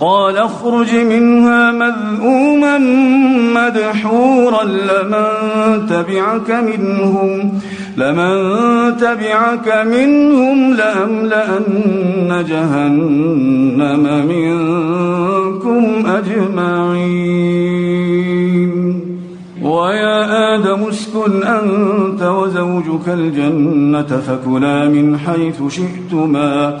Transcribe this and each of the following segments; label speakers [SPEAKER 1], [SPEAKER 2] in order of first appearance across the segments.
[SPEAKER 1] قال اخرج منها مذءوما مدحورا لمن تبعك منهم لمن تبعك منهم لأملأن جهنم منكم أجمعين. ويا آدم اسكن أنت وزوجك الجنة فكلا من حيث شئتما.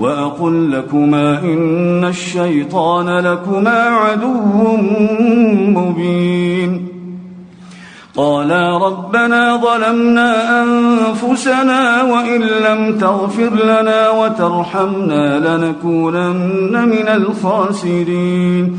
[SPEAKER 1] وأقل لكما إن الشيطان لكما عدو مبين. قالا ربنا ظلمنا أنفسنا وإن لم تغفر لنا وترحمنا لنكونن من الخاسرين.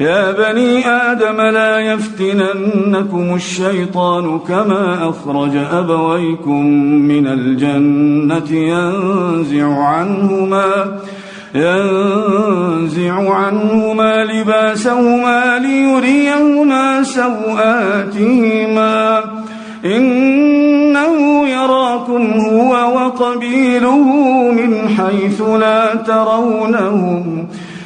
[SPEAKER 1] يا بني آدم لا يفتننكم الشيطان كما أخرج أبويكم من الجنة ينزع عنهما ينزع عنهما لباسهما ليريهما سوآتهما إنه يراكم هو وقبيله من حيث لا ترونهم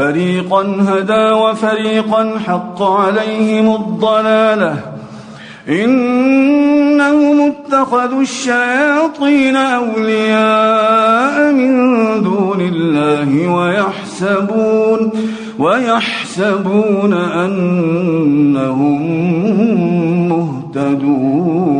[SPEAKER 1] فريقا هدى وفريقا حق عليهم الضلاله إنهم اتخذوا الشياطين أولياء من دون الله ويحسبون ويحسبون أنهم مهتدون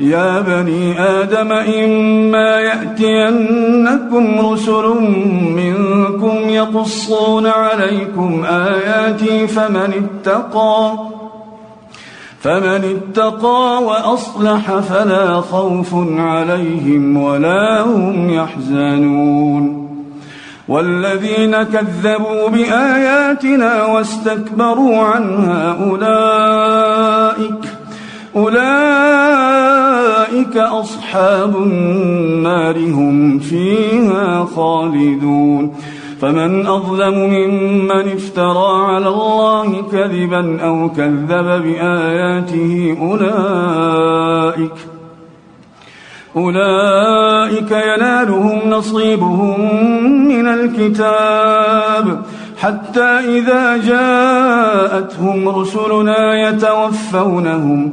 [SPEAKER 1] يا بني آدم إما يأتينكم رسل منكم يقصون عليكم آياتي فمن اتقى فمن اتقى وأصلح فلا خوف عليهم ولا هم يحزنون. والذين كذبوا بآياتنا واستكبروا عنها أولئك أولئك أصحاب النار هم فيها خالدون. فمن أظلم ممن افترى على الله كذبا أو كذب بآياته أولئك أولئك ينالهم نصيبهم من الكتاب. حتى إذا جاءتهم رسلنا يتوفونهم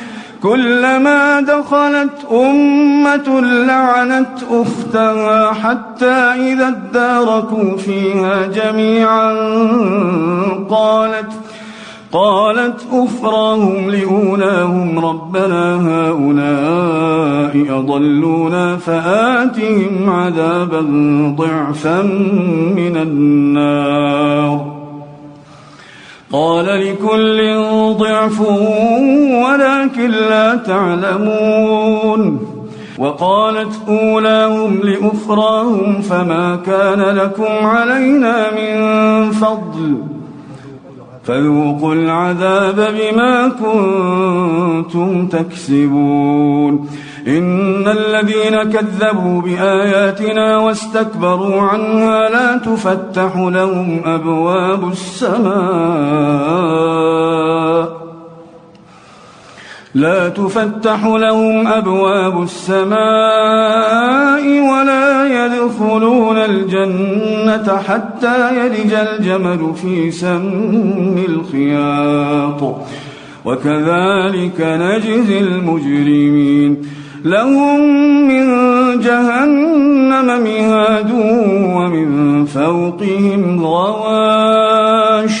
[SPEAKER 1] كلما دخلت أمة لعنت أختها حتى إذا اداركوا فيها جميعا قالت قالت أخراهم لأولاهم ربنا هؤلاء أضلونا فآتهم عذابا ضعفا من النار. قال لكل ضعف ولكن لا تعلمون. وقالت أولاهم لأخراهم فما كان لكم علينا من فضل. فذوقوا العذاب بما كنتم تكسبون. إن الذين كذبوا بآياتنا واستكبروا عنها لا تفتح لهم أبواب السماء. لا تفتح لهم أبواب السماء ولا يدخلون الجنة حتى يلج الجمل في سم الخياط. وكذلك نجزي المجرمين. لهم من جهنم مهاد ومن فوقهم غواش.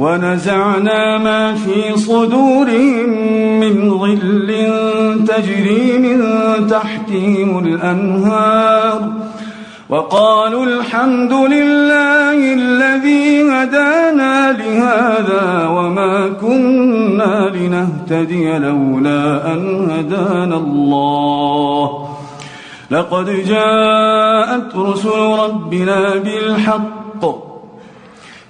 [SPEAKER 1] ونزعنا ما في صدورهم من ظل تجري من تحتهم الأنهار. وقالوا الحمد لله الذي هدانا لهذا وما كنا لنهتدي لولا أن هدانا الله. لقد جاءت رسل ربنا بالحق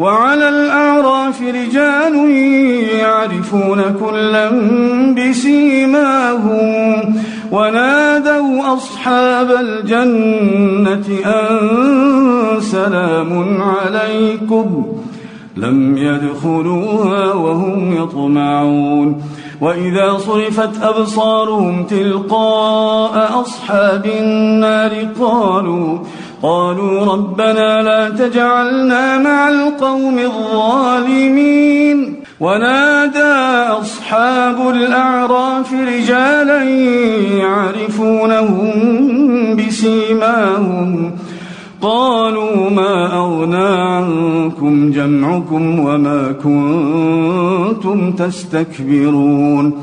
[SPEAKER 1] وعلى الأعراف رجال يعرفون كلا بسيماهم ونادوا أصحاب الجنة أن سلام عليكم لم يدخلوها وهم يطمعون وإذا صرفت أبصارهم تلقاء أصحاب النار قالوا قالوا ربنا لا تجعلنا مع القوم الظالمين. ونادى أصحاب الأعراف رجالا يعرفونهم بسيماهم. قالوا ما أغنى عنكم جمعكم وما كنتم تستكبرون.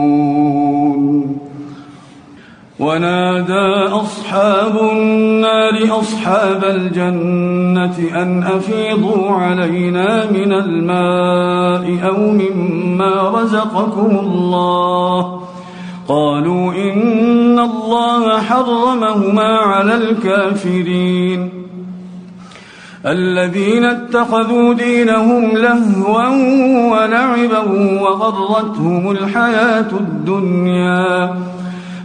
[SPEAKER 1] ونادى أصحاب النار أصحاب الجنة أن أفيضوا علينا من الماء أو مما رزقكم الله. قالوا إن الله حرمهما على الكافرين. الذين اتخذوا دينهم لهوا ولعبا وغرتهم الحياة الدنيا.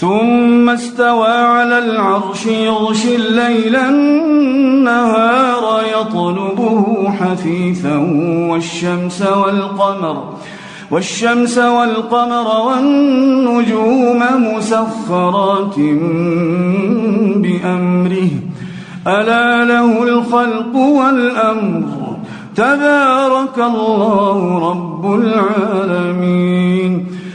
[SPEAKER 1] ثم استوى على العرش يغشي الليل النهار يطلبه حثيثا والشمس والقمر والشمس والقمر والنجوم مسخرات بأمره. ألا له الخلق والأمر. تبارك الله رب العالمين.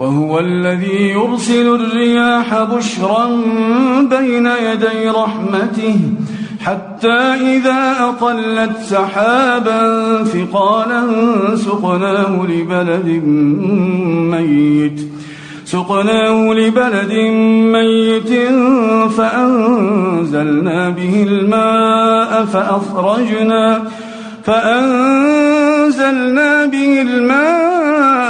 [SPEAKER 1] وهو الذي يرسل الرياح بشرا بين يدي رحمته حتى إذا أقلت سحابا ثقالا سقناه لبلد ميت سقناه لبلد ميت فأنزلنا به الماء فأخرجنا فأنزلنا به الماء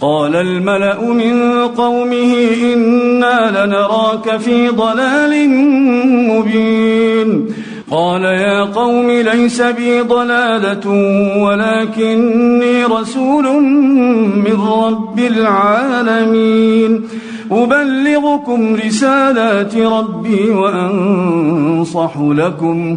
[SPEAKER 1] قال الملأ من قومه إنا لنراك في ضلال مبين. قال يا قوم ليس بي ضلالة ولكني رسول من رب العالمين. أبلغكم رسالات ربي وأنصح لكم.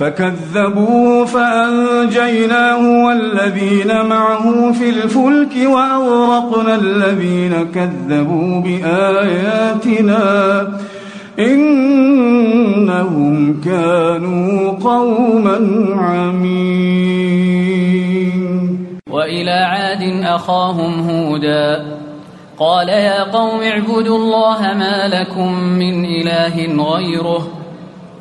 [SPEAKER 1] فكذبوه فأنجيناه والذين معه في الفلك وأغرقنا الذين كذبوا بآياتنا إنهم كانوا قوما عمين.
[SPEAKER 2] وإلى عاد أخاهم هودا قال يا قوم اعبدوا الله ما لكم من إله غيره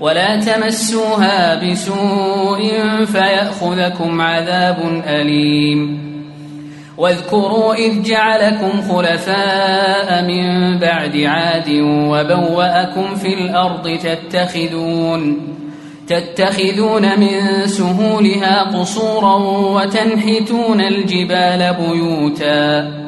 [SPEAKER 2] ولا تمسوها بسوء فيأخذكم عذاب أليم. واذكروا إذ جعلكم خلفاء من بعد عاد وبوأكم في الأرض تتخذون تتخذون من سهولها قصورا وتنحتون الجبال بيوتا.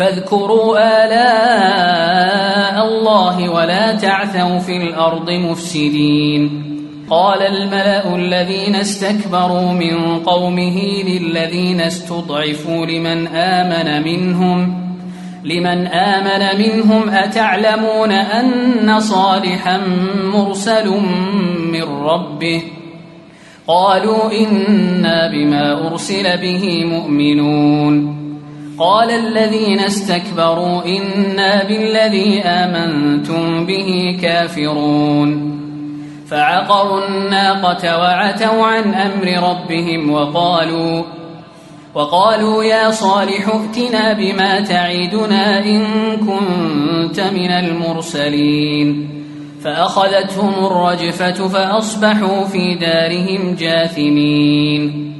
[SPEAKER 2] فاذكروا آلاء الله ولا تعثوا في الأرض مفسدين. قال الملأ الذين استكبروا من قومه للذين استضعفوا لمن آمن منهم لمن آمن منهم أتعلمون أن صالحا مرسل من ربه؟ قالوا إنا بما أرسل به مؤمنون. قال الذين استكبروا إنا بالذي آمنتم به كافرون. فعقروا الناقة وعتوا عن أمر ربهم وقالوا وقالوا يا صالح ائتنا بما تعدنا إن كنت من المرسلين. فأخذتهم الرجفة فأصبحوا في دارهم جاثمين.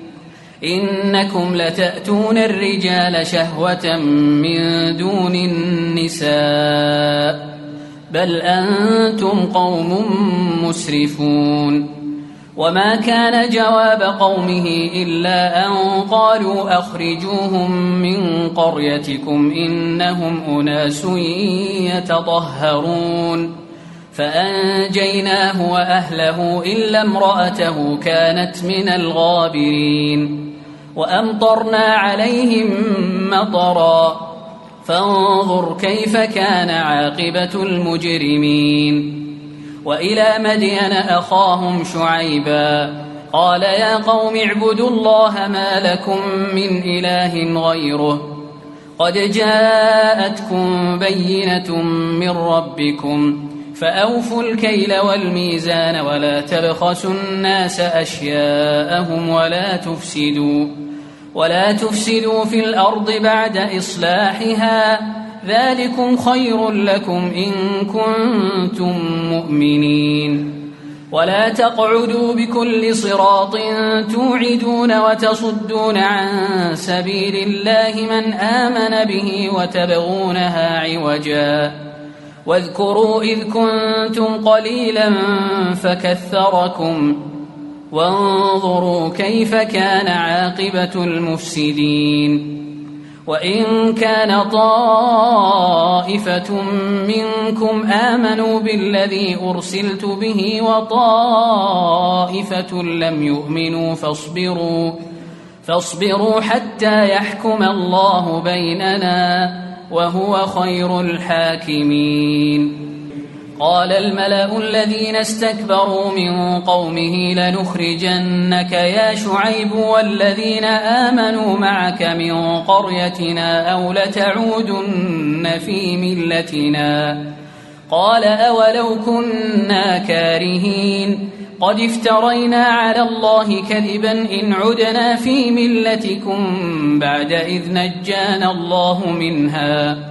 [SPEAKER 2] إنكم لتأتون الرجال شهوة من دون النساء بل أنتم قوم مسرفون. وما كان جواب قومه إلا أن قالوا أخرجوهم من قريتكم إنهم أناس يتطهرون. فأنجيناه وأهله إلا امرأته كانت من الغابرين. وأمطرنا عليهم مطرا. فانظر كيف كان عاقبة المجرمين. وإلى مدين أخاهم شعيبا. قال يا قوم اعبدوا الله ما لكم من إله غيره. قد جاءتكم بينة من ربكم. فأوفوا الكيل والميزان ولا تبخسوا الناس أشياءهم ولا تفسدوا. ولا تفسدوا في الأرض بعد إصلاحها ذلكم خير لكم إن كنتم مؤمنين. ولا تقعدوا بكل صراط توعدون وتصدون عن سبيل الله من آمن به وتبغونها عوجا. واذكروا إذ كنتم قليلا فكثركم وانظروا كيف كان عاقبة المفسدين. وإن كان طائفة منكم آمنوا بالذي أرسلت به وطائفة لم يؤمنوا فاصبروا فاصبروا حتى يحكم الله بيننا وهو خير الحاكمين. قال الملأ الذين استكبروا من قومه لنخرجنك يا شعيب والذين آمنوا معك من قريتنا أو لتعودن في ملتنا. قال أولو كنا كارهين. قد افترينا على الله كذبا إن عدنا في ملتكم بعد إذ نجانا الله منها.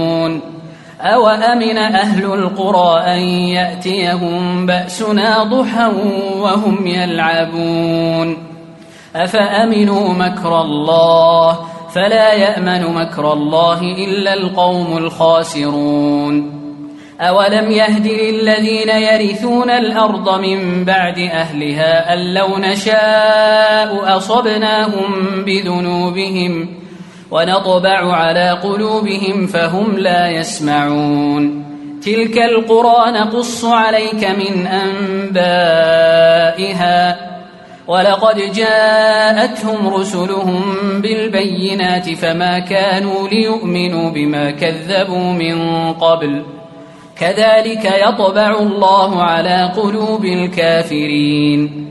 [SPEAKER 2] أوأمن أهل القرى أن يأتيهم بأسنا ضحى وهم يلعبون أفأمنوا مكر الله فلا يأمن مكر الله إلا القوم الخاسرون أولم يهد للذين يرثون الأرض من بعد أهلها أن لو نشاء أصبناهم بذنوبهم ونطبع على قلوبهم فهم لا يسمعون. تلك القرى نقص عليك من أنبائها. ولقد جاءتهم رسلهم بالبينات فما كانوا ليؤمنوا بما كذبوا من قبل. كذلك يطبع الله على قلوب الكافرين.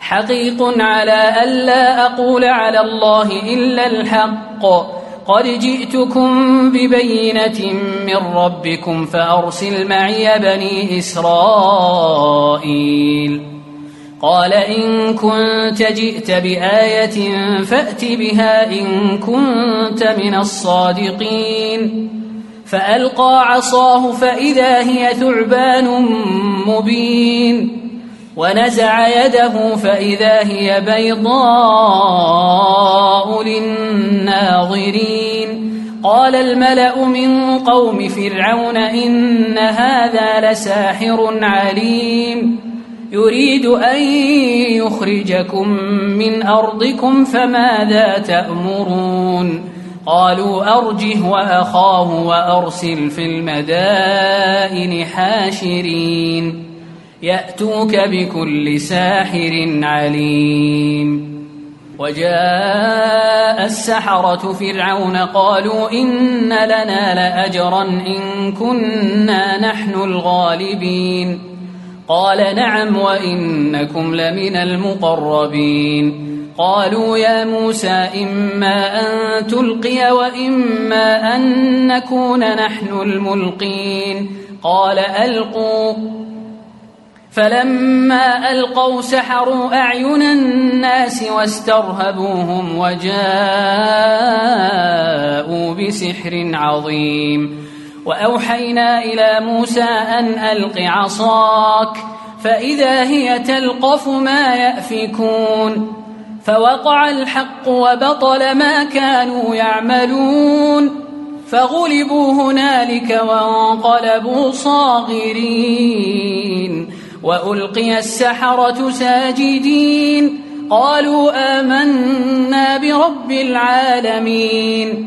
[SPEAKER 2] حقيق على ألا أقول على الله إلا الحق. قد جئتكم ببينة من ربكم فأرسل معي بني إسرائيل. قال إن كنت جئت بآية فأت بها إن كنت من الصادقين. فألقى عصاه فإذا هي ثعبان مبين. ونزع يده فإذا هي بيضاء للناظرين. قال الملأ من قوم فرعون إن هذا لساحر عليم. يريد أن يخرجكم من أرضكم فماذا تأمرون؟ قالوا أرجه وأخاه وأرسل في المدائن حاشرين. يأتوك بكل ساحر عليم. وجاء السحرة فرعون قالوا إن لنا لأجرا إن كنا نحن الغالبين. قال نعم وإنكم لمن المقربين. قالوا يا موسى إما أن تلقي وإما أن نكون نحن الملقين. قال ألقوا. فلما ألقوا سحروا أعين الناس واسترهبوهم وجاءوا بسحر عظيم. وأوحينا إلى موسى أن ألق عصاك فإذا هي تلقف ما يأفكون. فوقع الحق وبطل ما كانوا يعملون. فغلبوا هنالك وانقلبوا صاغرين. وألقي السحرة ساجدين قالوا آمنا برب العالمين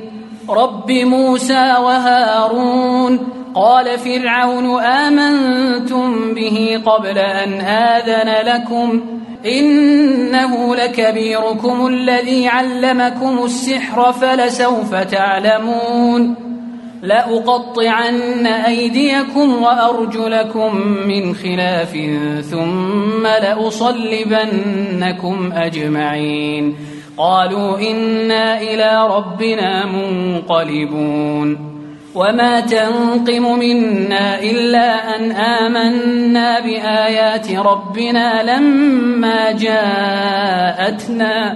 [SPEAKER 2] رب موسى وهارون قال فرعون آمنتم به قبل أن آذن لكم إنه لكبيركم الذي علمكم السحر فلسوف تعلمون لأقطعن أيديكم وأرجلكم من خلاف ثم لأصلبنكم أجمعين. قالوا إنا إلى ربنا منقلبون. وما تنقم منا إلا أن آمنا بآيات ربنا لما جاءتنا.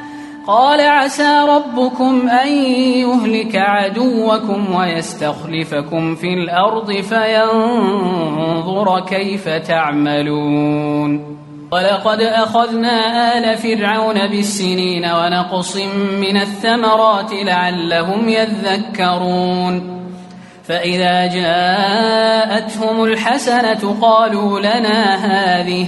[SPEAKER 2] قال عسى ربكم أن يهلك عدوكم ويستخلفكم في الأرض فينظر كيف تعملون. ولقد أخذنا آل فرعون بالسنين ونقص من الثمرات لعلهم يذكرون. فإذا جاءتهم الحسنة قالوا لنا هذه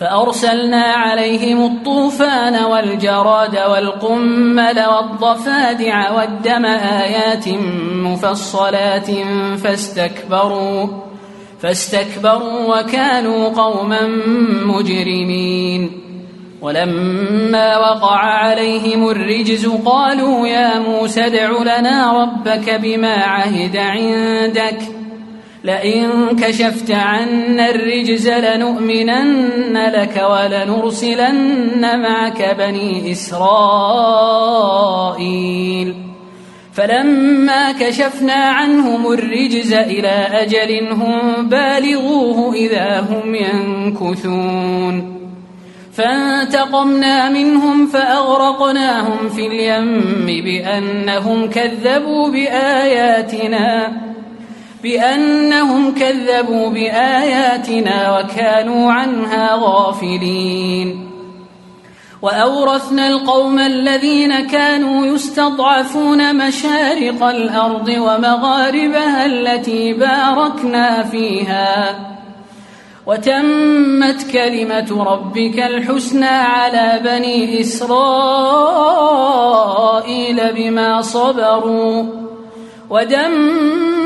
[SPEAKER 2] فأرسلنا عليهم الطوفان والجراد والقمل والضفادع والدم آيات مفصلات فاستكبروا فاستكبروا وكانوا قوما مجرمين. ولما وقع عليهم الرجز قالوا يا موسى ادع لنا ربك بما عهد عندك لئن كشفت عنا الرجز لنؤمنن لك ولنرسلن معك بني إسرائيل. فلما كشفنا عنهم الرجز إلى أجل هم بالغوه إذا هم ينكثون. فانتقمنا منهم فأغرقناهم في اليم بأنهم كذبوا بآياتنا. بأنهم كذبوا بآياتنا وكانوا عنها غافلين. وأورثنا القوم الذين كانوا يستضعفون مشارق الأرض ومغاربها التي باركنا فيها. وتمت كلمة ربك الحسنى على بني إسرائيل بما صبروا. ودمرنا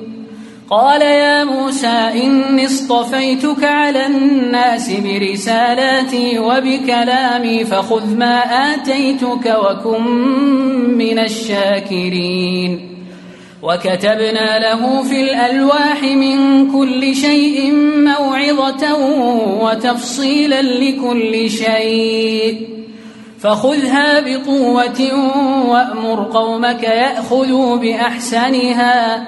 [SPEAKER 2] قال يا موسى إني اصطفيتك على الناس برسالاتي وبكلامي فخذ ما آتيتك وكن من الشاكرين. وكتبنا له في الألواح من كل شيء موعظة وتفصيلا لكل شيء. فخذها بقوة وأمر قومك يأخذوا بأحسنها.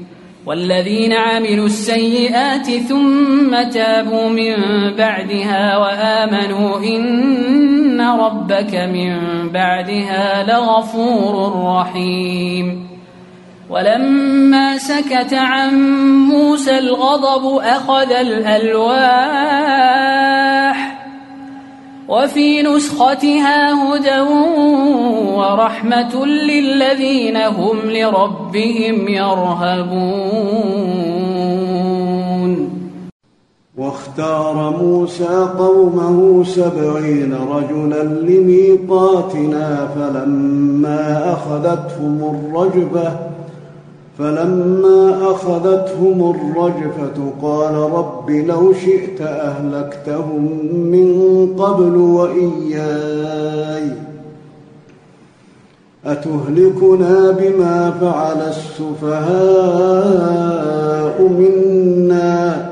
[SPEAKER 2] والذين عملوا السيئات ثم تابوا من بعدها وآمنوا إن ربك من بعدها لغفور رحيم. ولما سكت عن موسى الغضب أخذ الألواح وفي نسختها هدى ورحمة للذين هم لربهم يرهبون.
[SPEAKER 1] واختار موسى قومه سبعين رجلا لميقاتنا فلما أخذتهم الرجفة فلما أخذتهم الرجفة قال رب لو شئت أهلكتهم من قبل وإياي. أتهلكنا بما فعل السفهاء منا؟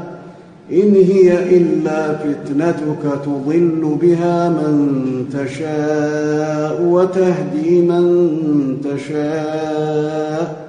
[SPEAKER 1] إن هي إلا فتنتك تضل بها من تشاء وتهدي من تشاء.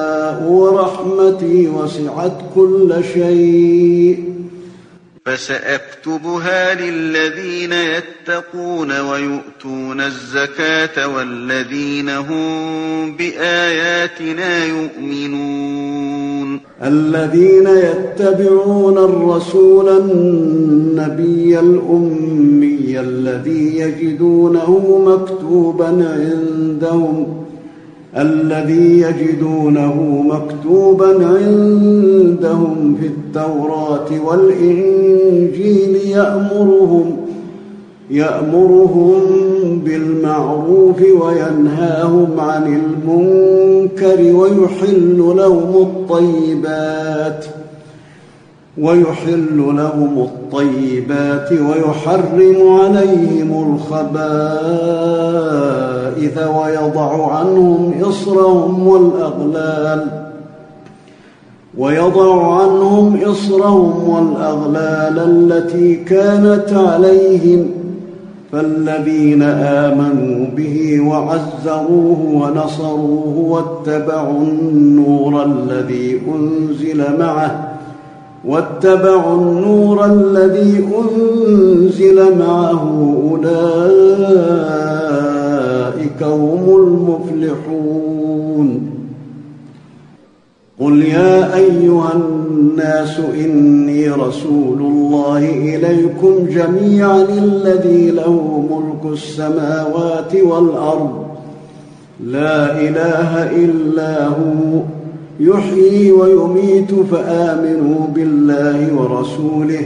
[SPEAKER 1] ورحمتي وسعت كل شيء.
[SPEAKER 3] فسأكتبها للذين يتقون ويؤتون الزكاة والذين هم بآياتنا يؤمنون.
[SPEAKER 1] الذين يتبعون الرسول النبي الأمي الذي يجدونه مكتوبا عندهم الذي يجدونه مكتوبا عندهم في التوراة والإنجيل يأمرهم يأمرهم بالمعروف وينهاهم عن المنكر ويحل لهم الطيبات ويحل لهم الطيبات ويحرم عليهم الخبائث. ويضع عنهم إصرهم والأغلال. ويضع عنهم إصرهم والأغلال التي كانت عليهم. فالذين آمنوا به وعزروه ونصروه واتبعوا النور الذي أنزل معه. واتبعوا النور الذي أنزل معه أولئك هم المفلحون. قل يا أيها الناس إني رسول الله إليكم جميعا الذي له ملك السماوات والأرض. لا إله إلا هو. يحيي ويميت فآمنوا بالله ورسوله.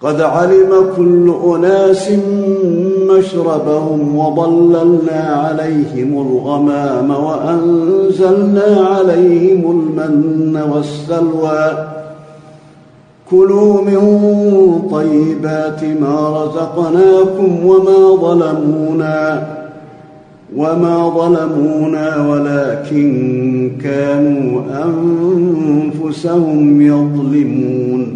[SPEAKER 1] قد علم كل أناس مشربهم وظللنا عليهم الغمام وأنزلنا عليهم المن والسلوى. كلوا من طيبات ما رزقناكم وما ظلمونا وما ظلمونا ولكن كانوا أنفسهم يظلمون.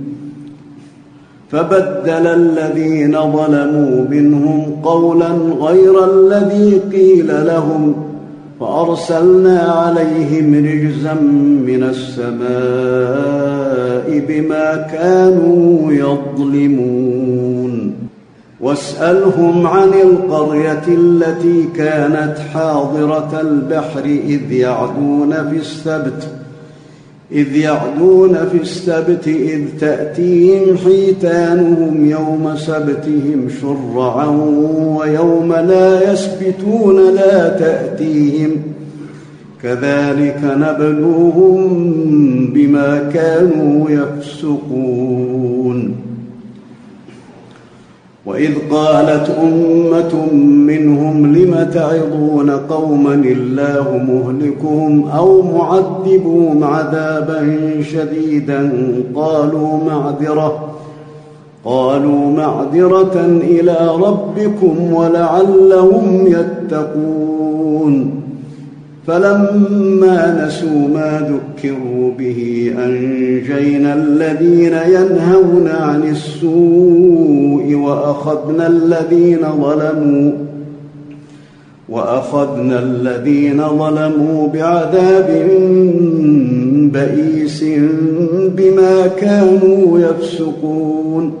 [SPEAKER 1] فبدل الذين ظلموا منهم قولا غير الذي قيل لهم فأرسلنا عليهم رجزا من السماء بما كانوا يظلمون. واسألهم عن القرية التي كانت حاضرة البحر إذ يعدون في السبت إذ يعدون في السبت إذ تأتيهم حيتانهم يوم سبتهم شرعا ويوم لا يسبتون لا تأتيهم كذلك نبلوهم بما كانوا يفسقون وإذ قالت أمة منهم لم تعظون قوما الله مهلكهم أو معذبهم عذابا شديدا قالوا معذرة قالوا معذرة إلى ربكم ولعلهم يتقون. فلما نسوا ما ذكروا به أنجينا الذين ينهون عن السوء وأخذنا الذين ظلموا وأخذنا الذين ظلموا بعذاب بئيس بما كانوا يفسقون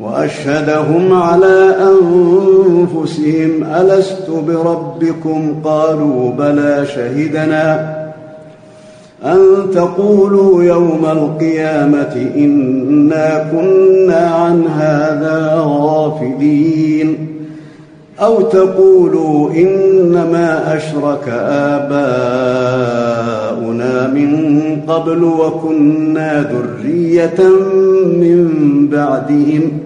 [SPEAKER 1] وأشهدهم على أنفسهم ألست بربكم؟ قالوا بلى شهدنا. أن تقولوا يوم القيامة إنا كنا عن هذا غافلين. أو تقولوا إنما أشرك آباؤنا من قبل وكنا ذرية من بعدهم.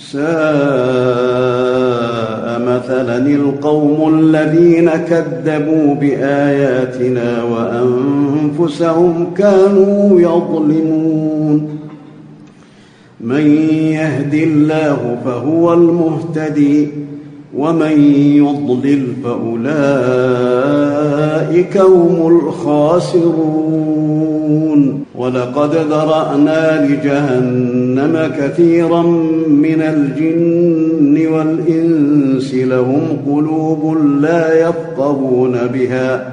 [SPEAKER 1] ساء مثلا القوم الذين كذبوا بآياتنا وأنفسهم كانوا يظلمون. من يهد الله فهو المهتدي. ومن يضلل فأولئك هم الخاسرون. ولقد ذرأنا لجهنم كثيرا من الجن والإنس لهم قلوب لا يفقهون بها.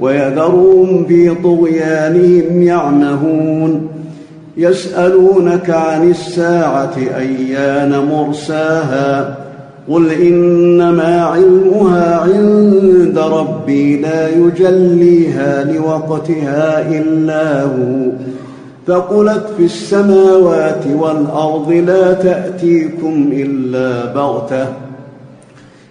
[SPEAKER 1] ويذرهم في طغيانهم يعمهون. يسألونك عن الساعة أيان مرساها. قل إنما علمها عند ربي لا يجليها لوقتها إلا هو. ثقلت في السماوات والأرض لا تأتيكم إلا بغتة.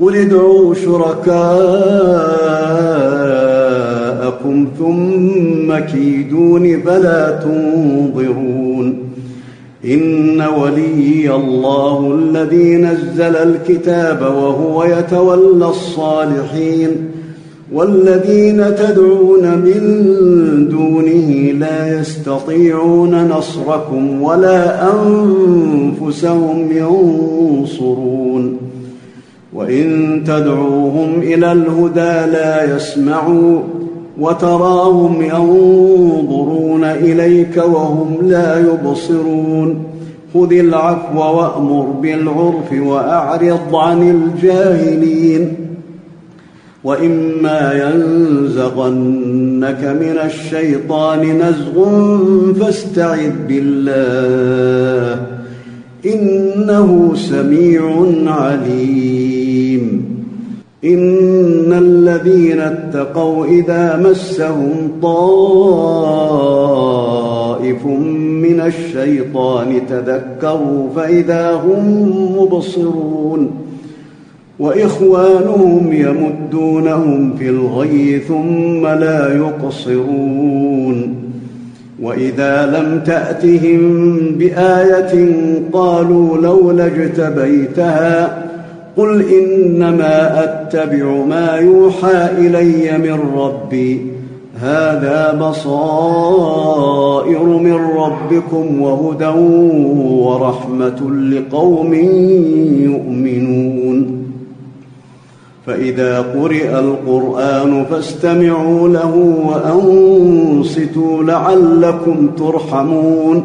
[SPEAKER 1] قل ادعوا شركاءكم ثم كيدون فلا تنظرون إن وليي الله الذي نزل الكتاب وهو يتولى الصالحين والذين تدعون من دونه لا يستطيعون نصركم ولا أنفسهم ينصرون وإن تدعوهم إلى الهدى لا يسمعوا وتراهم ينظرون إليك وهم لا يبصرون خذ العفو وأمر بالعرف وأعرض عن الجاهلين وإما ينزغنك من الشيطان نزغ فاستعذ بالله إنه سميع عليم ان الذين اتقوا اذا مسهم طائف من الشيطان تذكروا فاذا هم مبصرون واخوانهم يمدونهم في الغي ثم لا يقصرون واذا لم تاتهم بايه قالوا لولا اجتبيتها قل انما اتبع ما يوحى الي من ربي. هذا بصائر من ربكم وهدى ورحمه لقوم يؤمنون. فاذا قرئ القران فاستمعوا له وانصتوا لعلكم ترحمون.